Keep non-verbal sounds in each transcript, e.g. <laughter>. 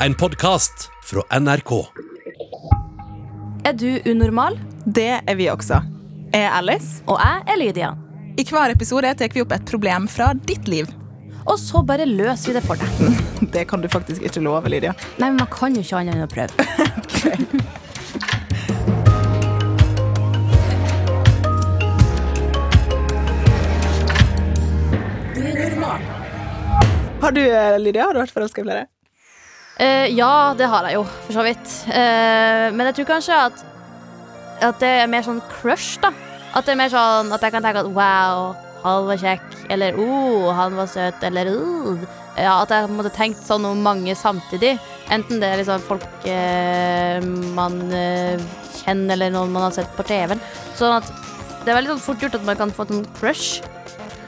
En podkast fra NRK. Er du unormal? Det er vi også. Jeg er Alice. Og jeg er Lydia. I hver episode tar vi opp et problem fra ditt liv. Og så bare løser vi det for deg. <laughs> Det kan du faktisk ikke love, Lydia. Nei, men man kan jo ikke annet enn å prøve. <laughs> Har du, eh, Lydia, har du vært forelska i flere? Eh, ja, det har jeg jo, for så vidt. Eh, men jeg tror kanskje at At det er mer sånn crush, da. At det er mer sånn at jeg kan tenke at wow, han var kjekk, eller oh, han var søt, eller oh. Ja, at jeg måtte tenkt sånn om mange samtidig. Enten det er liksom folk eh, man eh, kjenner, eller noen man har sett på TV-en. Sånn at det er veldig sånn fort gjort at man kan få en crush.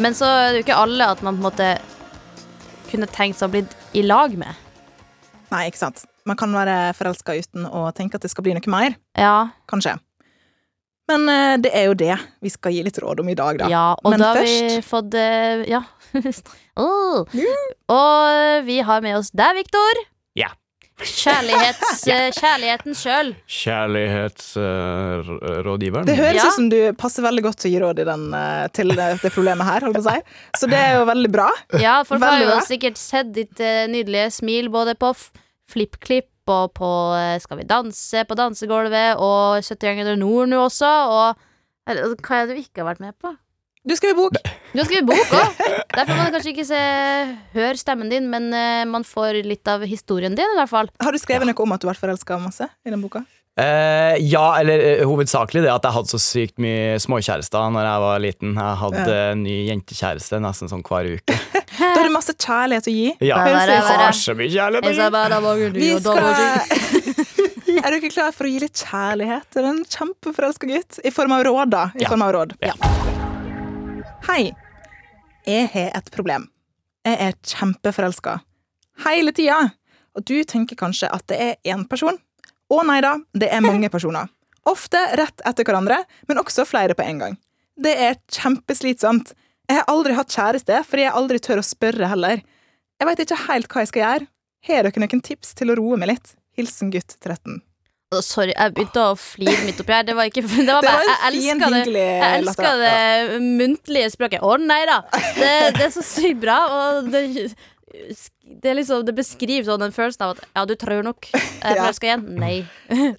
Men så er det jo ikke alle at man på en måte kunne tenkt seg å bli i lag med. Nei, ikke sant. Man kan være forelska uten å tenke at det skal bli noe mer. Ja, Kanskje. Men eh, det er jo det vi skal gi litt råd om i dag, da. Ja, og Men da har vi fått eh, Ja. <laughs> oh. Og vi har med oss deg, Viktor. Ja. Kjærlighets, <laughs> eh, Kjærligheten sjøl. Kjærlighetsrådgiveren. Det høres Ja. ut som du passer veldig godt til å gi råd i den, uh, til det, det problemet her, holdt på å si. Så det er jo veldig bra. Ja, folk har jo bra. sikkert sett ditt uh, nydelige smil både på f- FlippKlipp og på eh, Skal vi danse på dansegulvet og 70 ganger nord nå også. Og eller, hva er det du ikke har vært med på? Du skriver bok. Du har skrevet bok òg. <laughs> Derfor man kanskje ikke se, høre stemmen din, men uh, man får litt av historien din, i hvert fall. Har du skrevet noe om at du har vært forelska masse i den boka? Uh, ja, eller uh, hovedsakelig det at jeg hadde så sykt mye småkjærester Når jeg var liten. Jeg hadde Ja. ny jentekjæreste nesten sånn hver uke. <laughs> Da har du masse kjærlighet å gi. Ja, Bare, har så mye kjærlighet å gi. Vi skal <laughs> Er du ikke klar for å gi litt kjærlighet til en kjempeforelska gutt? I form av råd, da. I Ja. form av råd. Ja. Hei. Jeg har et problem. Jeg er kjempeforelska. Hele tida. Og du tenker kanskje at det er én person. Å nei da, det er mange <laughs> personer. Ofte rett etter hverandre, men også flere på en gang. Det er kjempeslitsomt. Jeg har aldri hatt kjæreste, fordi jeg aldri tør å spørre heller. Jeg veit ikke helt hva jeg skal gjøre. Har dere noen tips til å roe meg litt? Hilsen gutt 13. Sorry, jeg begynte å flire midt oppi her. Det var ikke <laughs> Det var Det bare, var en jeg elsker det. Jeg latter. det muntlige språket. Å nei da! Det, det er så sykt bra, og det, det, liksom, det beskriver sånn den følelsen av at ja, du tror nok jeg er Ja. forelska igjen. Nei.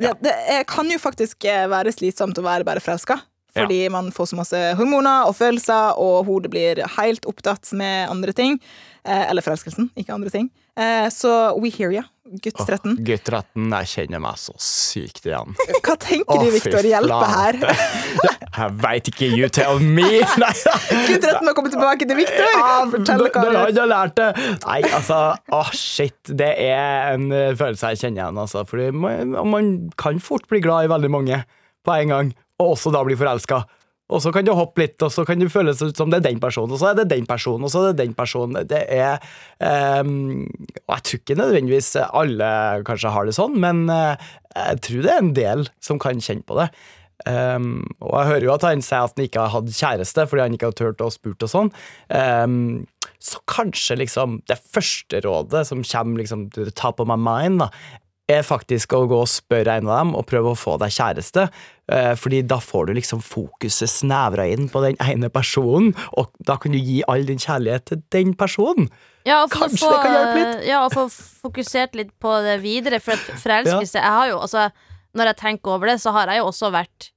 Ja, det kan jo faktisk eh, være slitsomt å være bare forelska. Fordi man får så masse hormoner og følelser, og hodet blir helt opptatt med andre ting. Eh, eller forelskelsen, ikke andre ting. Eh, så we hear you, gutt 13. Gutt 13, jeg kjenner meg så sykt igjen. Hva tenker du, Viktor, hjelper her? <laughs> Jeg veit ikke, you tell me! <laughs> Gutt 13 må komme tilbake til Viktor! Fortell hva du har lært det Nei, altså, åh shit Det er en eh, følelse jeg kjenner igjen altså, Fordi man, man kan fort bli glad i veldig mange På en gang Og også da bli forelsket og så kan du hoppe litt, og så kan du føles ut som det er den personen, og så er det den personen, og så er det den personen. Det er um, Og jeg tror ikke nødvendigvis alle kanskje har det sånn, men eh, jeg tror det er en del som kan kjenne på det. Um, og jeg hører jo at han sier at han ikke har hatt kjæreste fordi han ikke har turt å spurt og sånn. Um, så kanskje liksom det første rådet som kommer liksom top of my mind, da, er faktisk å gå og spørre en av dem og prøve å få deg kjæreste. Eh, fordi da får du liksom fokuset snevra inn på den ene personen, og da kan du gi all din kjærlighet til den personen. Ja, og Kanskje få, det kan hjelpe litt? Ja, og få fokusert litt på det videre. For at forelskelse Jeg har jo altså Når jeg tenker over det, så har jeg jo også vært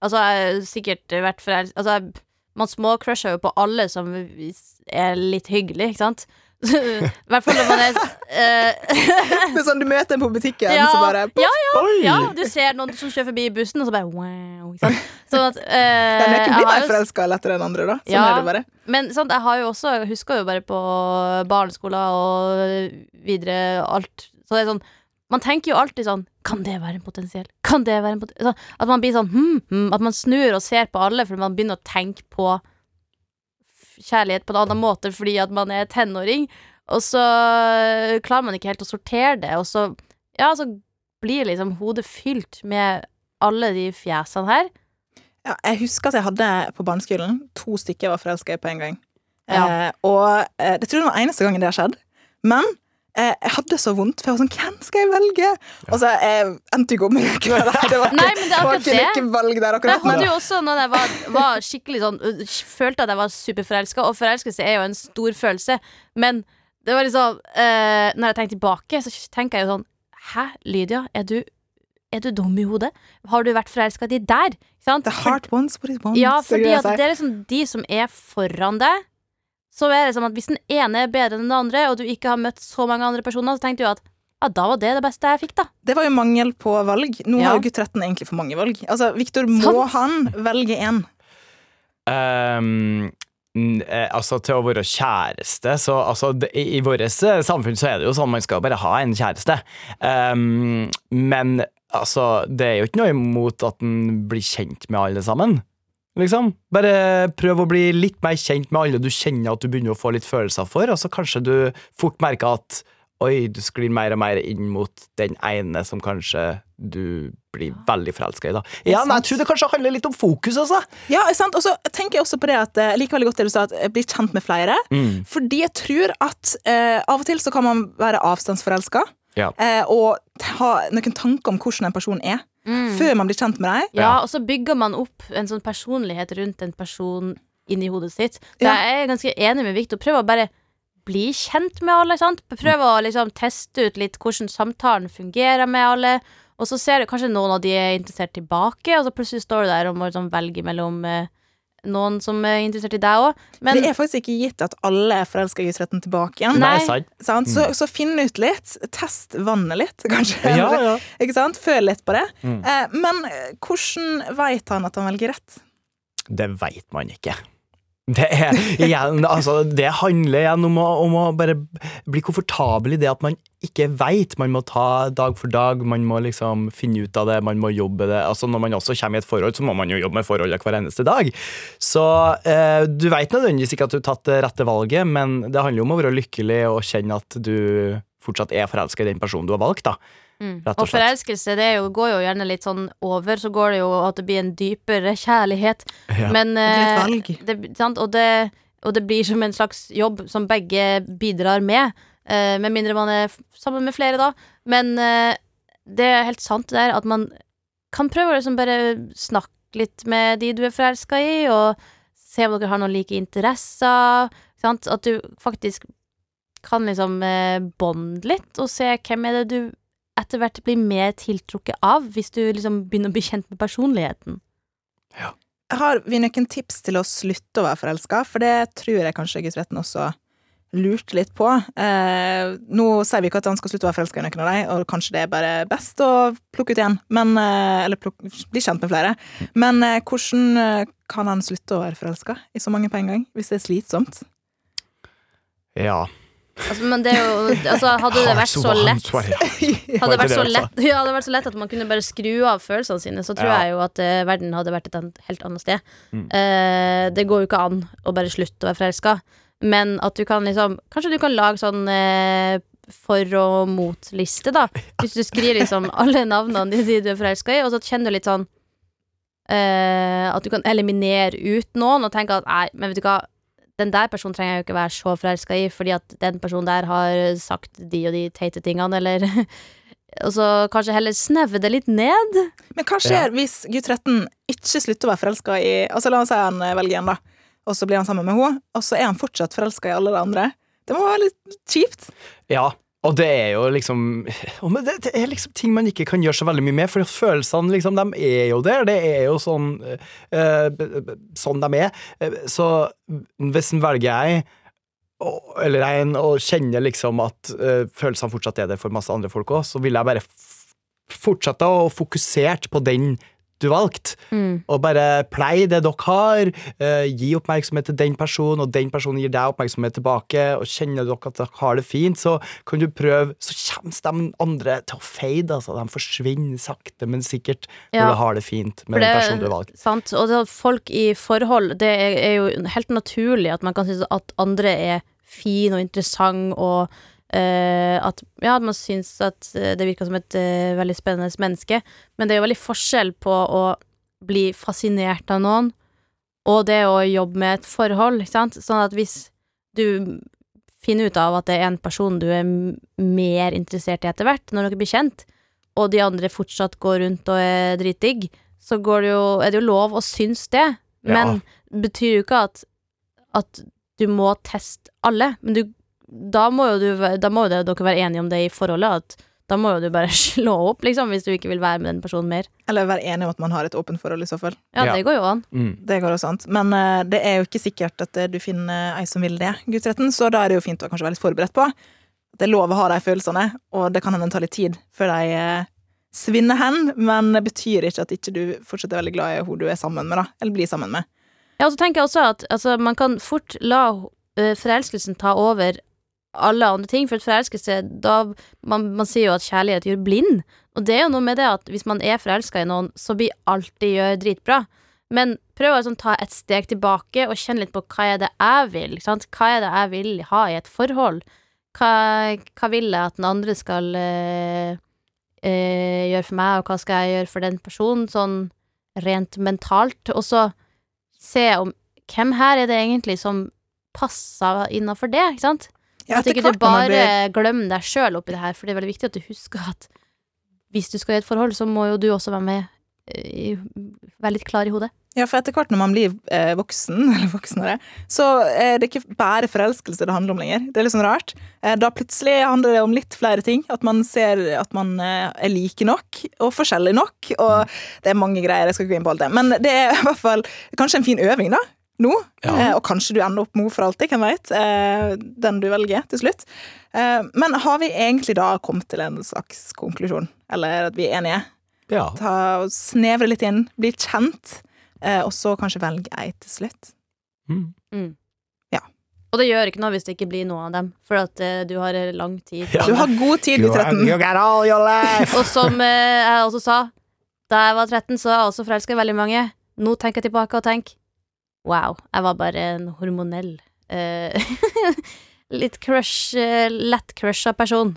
Altså, jeg har sikkert vært forelsket Altså, jeg- man småcrusher jo på alle som er litt hyggelig, ikke sant? I hvert fall når man er <laughs> uh, Men sånn, du møter en på butikken, Ja, så bare ja, Oi! Ja, du ser noen som kjører forbi bussen, og så bare wow. Sånn. Sånn at uh, ja, Noen jeg blir har mer forelska lettere enn andre, da. Sånn Ja. er det bare. Men sant, jeg har jo også jeg husker jo bare på barneskolen og videre alt. Så det er sånn Man tenker jo alltid sånn Kan det være en potensiell? Kan det være en potensiell? Sånn, at man blir sånn hm, hm, At man snur og ser på alle fordi man begynner å tenke på kjærlighet på en annen måte fordi at man er tenåring. Og så klarer man ikke helt å sortere det, og så Ja, så blir liksom hodet fylt med alle de fjesene her. Ja, jeg husker at jeg hadde på barneskolen to stykker jeg var forelska i på en gang. Ja. Eh, og eh, det tror jeg var eneste gangen det har skjedd. Men Eh, jeg hadde så vondt, for jeg var sånn Hvem skal jeg velge? Og så jeg endte jo ikke opp med. Det var, <laughs> Nei, men det er akkurat ikke det. noe valg der Jeg hadde jo også når jeg var, var skikkelig sånn øh, Følte at jeg var superforelska, og forelskelse er jo en stor følelse. Men det var liksom eh, Når jeg tenker tilbake, så tenker jeg jo sånn Hæ, Lydia, er du, er du dum i hodet? Har du vært forelska i de der? Ikke sant? the heart wants what it wants. Ja, fordi at det er liksom de som er foran deg. Så er det som at Hvis den ene er bedre enn den andre, og du ikke har møtt så mange andre personer, så tenkte du at ja, da var det det beste jeg fikk, da. Det var jo mangel på valg. Nå Ja. har jo gutt 13 egentlig for mange valg. Altså, Viktor, må han velge én? Um, eh, altså Til å være kjæreste så, altså, det, I i vårt eh, samfunn så er det jo sånn man skal bare ha en kjæreste. Um, men altså, det er jo ikke noe imot at en blir kjent med alle sammen. Liksom. Bare prøv å bli litt mer kjent med alle du kjenner at du begynner å få litt følelser for, og så kanskje du fort merker at oi, du sklir mer og mer inn mot den ene som kanskje du blir veldig forelska i. da. Ja, men jeg tror det kanskje handler litt om fokus, altså. Ja, sant? Og så tenker jeg også på det at eh, Jeg liker veldig godt det du sa, at jeg blir kjent med flere. Mm. Fordi jeg tror at eh, av og til så kan man være avstandsforelska. Ja. Eh, og ha noen tanker om hvordan en person er, før man blir kjent med dem. Ja, og så bygger man opp en sånn personlighet rundt en person inni hodet sitt. Så Ja. jeg er ganske enig med Victor. Prøv å bare bli kjent med alle. sant? Prøv å liksom teste ut litt hvordan samtalen fungerer med alle. Og så ser du kanskje noen av de er interessert tilbake, og så plutselig står du der og må liksom velge mellom eh, noen som er interessert i deg òg. Men det er faktisk ikke gitt at alle er forelska i 13 tilbake igjen. Nei. Nei? Så, så finn ut litt. Test vannet litt, <laughs> kanskje. Ja, ja. Ikke sant? Føl litt på det. Mm. Eh, men eh, hvordan veit han at han velger rett? Det veit man ikke. Det, er, igjen, altså, det handler igjen om å, om å bare bli komfortabel i det at man ikke veit. Man må ta dag for dag, man må liksom finne ut av det, man må jobbe det. Altså, når man også kommer i et forhold, så må man jo jobbe med forholdet hver eneste dag. Så eh, du veit nødvendigvis ikke at du har tatt det rette valget, men det handler jo om å være lykkelig og kjenne at du fortsatt er forelska i den personen du har valgt. da. Mm. Og Og forelskelse det er jo, går jo gjerne litt sånn over, så går det jo at det blir en dypere kjærlighet. Ja. Men Det blir et eh, valg. det. Og, det, og det blir som en slags jobb som begge bidrar med. Uh, med mindre man er sammen med flere, da. Men uh, det er helt sant det der at man kan prøve å liksom bare snakke litt med de du er forelska i, og se om dere har noen like interesser. Sant? At du faktisk kan liksom eh, bonde litt, og se hvem er det du etter hvert blir mer tiltrukket av, hvis du liksom begynner å bli kjent med personligheten. Ja. Har vi noen tips til å slutte å være forelska? For det tror jeg kanskje gutt 13 også lurte litt på. Eh, nå sier vi ikke at han skal slutte å være forelska i noen av dem, og kanskje det er bare best å plukke ut igjen. men eh, Eller pluk, bli kjent med flere. Men eh, hvordan eh, kan han slutte å være forelska i så mange på en gang, hvis det er slitsomt? ja. Altså, men det er jo altså, Hadde det vært så lett <laughs> Hadde det vært så lett, ja, hadde det vært så lett at man kunne bare skru av følelsene sine, så tror Ja. jeg jo at eh, verden hadde vært et helt annet sted. Mm. Eh, det går jo ikke an å bare slutte å være forelska, men at du kan liksom Kanskje du kan lage sånn eh, for- og mot-liste, da. Hvis du skriver liksom <laughs> alle navnene de de du er forelska i, og så kjenner du litt sånn eh, At du kan eliminere ut noen og tenke at nei, men vet du hva den der personen trenger jeg jo ikke være så forelska i, fordi at den personen der har sagt de og de teite tingene, eller <laughs> Og så kanskje heller snevre det litt ned. Men hva skjer hvis gutt 13 ikke slutter å være forelska i Altså La oss si han eh, velger en, da, og så blir han sammen med henne, og så er han fortsatt forelska i alle de andre. Det må være litt kjipt. Ja, og det er jo liksom <laughs> det, det er liksom ting man ikke kan gjøre så veldig mye med, for følelsene liksom, de er jo der. Det er jo sånn b- sånn de er. Eh, Så hvis en velger jeg og- eller en, og kjenner liksom at øh, følelsene fortsatt er der for masse andre folk òg, så vil jeg bare fortsette å fokusere på den du valgte. Og bare plei det dere har. eh, gi oppmerksomhet til den personen, og den personen gir deg oppmerksomhet tilbake. Og kjenner dere at dere har det fint, så kan du prøve Så kommer de andre til å fade. Altså. De forsvinner sakte, men sikkert når du har det fint med det, den personen du har valgt. Sant? Og det folk i forhold, det er, er jo helt naturlig at man kan synes at andre er fin og interessant, og at ja, man syns at eh, det virker som et eh, veldig spennende menneske. Men det er jo veldig forskjell på å bli fascinert av noen og det å jobbe med et forhold, ikke sant. Sånn at hvis du finner ut av at det er en person du er mer interessert i etter hvert, når dere blir kjent, og de andre fortsatt går rundt og er dritdigg, så går det jo, er det jo lov å synes det. Men ja. betyr jo ikke at, at du må teste alle. Men du, da må jo, du, da må jo det- dere være enige om det i forholdet, at da må jo du bare <laughs> slå opp, liksom, hvis du ikke vil være med den personen mer. Eller være enig om at man har et åpent forhold, i så fall. Ja, Ja. det går jo an. Mm. Det går også an. Men uh, det er jo ikke sikkert at eh, du finner ei som vil det, guttretten, så da er det jo fint å kanskje være litt forberedt på. Det er lov å ha de følelsene, og det kan hende ta litt tid før de uh, svinner hen, men det betyr ikke at ikke du fortsatt er veldig glad i hun du er sammen med, da. Eller blir sammen med. Ja, og så tenker jeg også at altså, man kan fort la eh, forelskelsen ta over alle andre ting, for at forelskelse da, man, man sier jo at kjærlighet gjør blind, og det er jo noe med det at hvis man er forelska i noen, så blir alt de gjør, dritbra. Men prøv å sånn, ta et steg tilbake og kjenne litt på hva er det jeg vil. Hva er det jeg vil ha i et forhold? Hva, hva vil jeg at den andre skal øh, øh, gjøre for meg, og hva skal jeg gjøre for den personen, sånn rent mentalt? Og så se om hvem her er det egentlig som passer innafor det, ikke sant? Ja, at ikke du hvert bare blir- glemmer deg sjøl oppi det her, for det er veldig viktig at du husker at hvis du skal i et forhold, så må jo du også være med eh, Være litt klar i hodet. Ja, for etter hvert når man blir eh, voksen, <laughs> eller voksnere, så er det ikke bare forelskelse det handler om lenger. Det er litt sånn rart. Eh, da plutselig handler det om litt flere ting. At man ser at man eh, er like nok, og forskjellig nok. Og det er mange greier, jeg skal ikke gå inn på alt det. Men det er i hvert fall kanskje en fin øving, da. Nå. Ja. Eh, og kanskje du ender opp med henne for alltid, hvem veit. Eh, den du velger til slutt. Eh, men har vi egentlig da kommet til en slags konklusjon? Eller at vi er enige? Ja. ta og snevre litt inn, bli kjent, eh, og så kanskje velge ei til slutt. Mm. Og det gjør ikke noe hvis det ikke blir noe av dem, for at du har lang tid. Ja. Du har god tid, i 13. you got all your life! Og som jeg også sa, da jeg var 13, så var jeg også forelska i veldig mange. Nå tenker jeg tilbake og tenker wow, jeg var bare en hormonell eh, <laughs> Litt crush, eh, lett crusha person.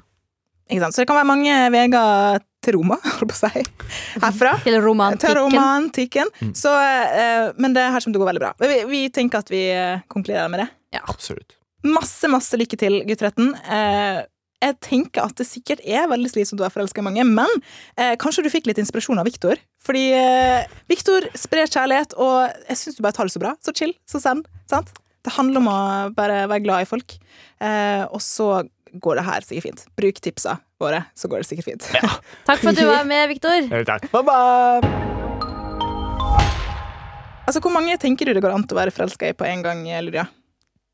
Ikke sant? Så det kan være mange veier til Roma, holdt på å si, herfra. <laughs> Til Til romantikken. romantikken. Mm. Så, eh, men det er her som det går veldig bra. Vi, vi tenker at vi konkluderer med det. Absolutt. Masse, masse lykke til, gutt 13. Eh, jeg tenker at det sikkert er veldig slitsomt å være forelska i mange, men eh, kanskje du fikk litt inspirasjon av Viktor. Fordi eh, Viktor sprer kjærlighet, og jeg syns du bare tar det så bra. Så chill, så send. Sant? Det handler om å bare være glad i folk. Eh, og så går det her sikkert fint. Bruk tipsa våre, så går det sikkert fint. <laughs> Takk for at du var med, Viktor. Takk. Bye bye! altså, Hvor mange tenker du det går an til å være forelska i på en gang, Lydia?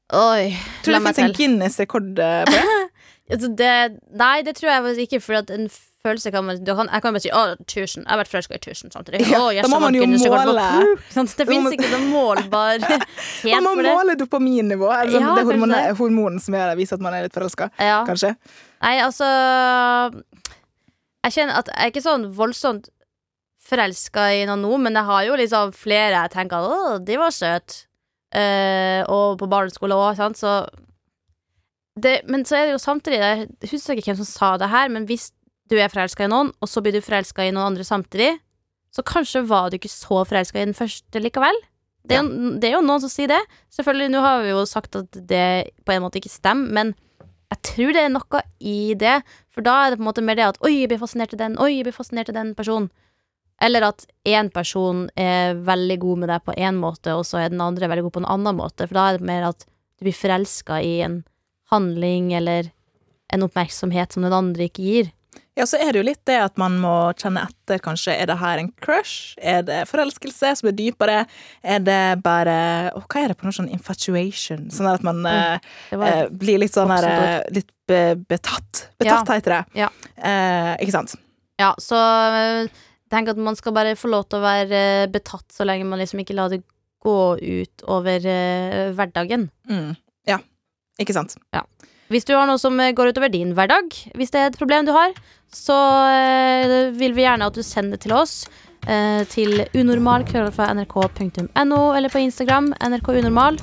Oi, Tror du la det finnes en. Guinness-rekord eh, på det? <laughs> Altså, det, nei, det tror jeg ikke, for at en følelse kan man du kan, Jeg kan bare si 'Å, 1000'. Jeg har vært forelska i 1000 samtidig. Ja, Å, <laughs> da må man jo måle. Det fins ikke noe målbar Man må måle dopaminnivå. Altså, Ja, det hormonet, hormonen som gjør det, viser at man er litt forelska. Ja. Kanskje. Nei, altså Jeg kjenner at jeg er ikke sånn voldsomt forelska i noen nå, men jeg har jo liksom flere jeg tenker at 'Å, de var søte'. uh, og på barneskole òg, sant, så det, Men så er det jo samtidig Jeg husker ikke hvem som sa det her, men hvis du er forelska i noen, og så blir du forelska i noen andre samtidig, så kanskje var du ikke så forelska i den første likevel. Det er, jo, det er jo noen som sier det. Selvfølgelig, nå har vi jo sagt at det på en måte ikke stemmer, men jeg tror det er noe i det. For da er det på en måte mer det at 'oi, jeg blir fascinert av den', 'oi, jeg blir fascinert av den personen'. Eller at én person er veldig god med deg på én måte, og så er den andre veldig god på en annen måte. For da er det mer at du blir forelska i en handling eller en oppmerksomhet som den andre ikke gir. Ja, så er det jo litt det at man må kjenne etter, kanskje. Er det her en crush? Er det forelskelse som er dypere? Er det bare Å, hva er det på noe sånn infatuation? Sånn at man mm, eh, blir litt sånn her eh, Litt be, betatt. Betatt heter det. Ja. Eh, ikke sant? Ja, så øh, tenk at man skal bare få lov til å være betatt så lenge man liksom ikke lar det gå ut over eh, hverdagen. Mm. Ja. Ikke sant? Hvis du har noe som øh, går utover din hverdag, hvis det er et problem du har, så øh, vil vi gjerne at du sender det til oss. øh, til unormal.nrk.no eller på Instagram nrkunormal.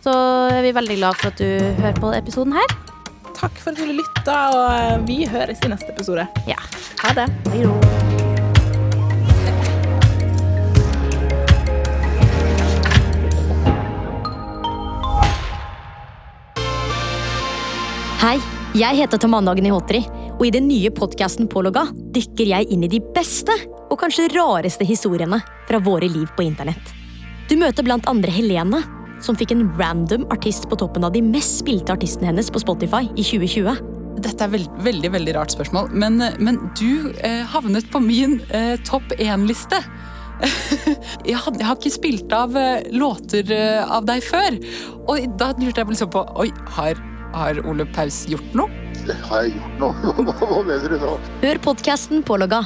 Så er vi veldig glad for at du hører på episoden her. Takk for at du lytta, og eh, vi høres i neste episode. Ja. Ha det. Hei Hei, jeg heter Tamanna Agnihotri, og i den nye podkasten Pålogga dykker jeg inn i de beste og kanskje rareste historiene fra våre liv på internett. Du møter blant andre Helene, som fikk en random artist på toppen av de mest spilte artistene hennes på Spotify i 2020. Dette er veld, veldig veldig rart spørsmål, men, men du eh, havnet på min eh, topp én-liste. <laughs> jeg, jeg har ikke spilt av eh, låter eh, av deg før, og da lurte jeg liksom på Oi, har, har Ole Paus gjort noe? Har jeg gjort noe? <laughs> Hva mener du nå? Hør podkasten Pålogga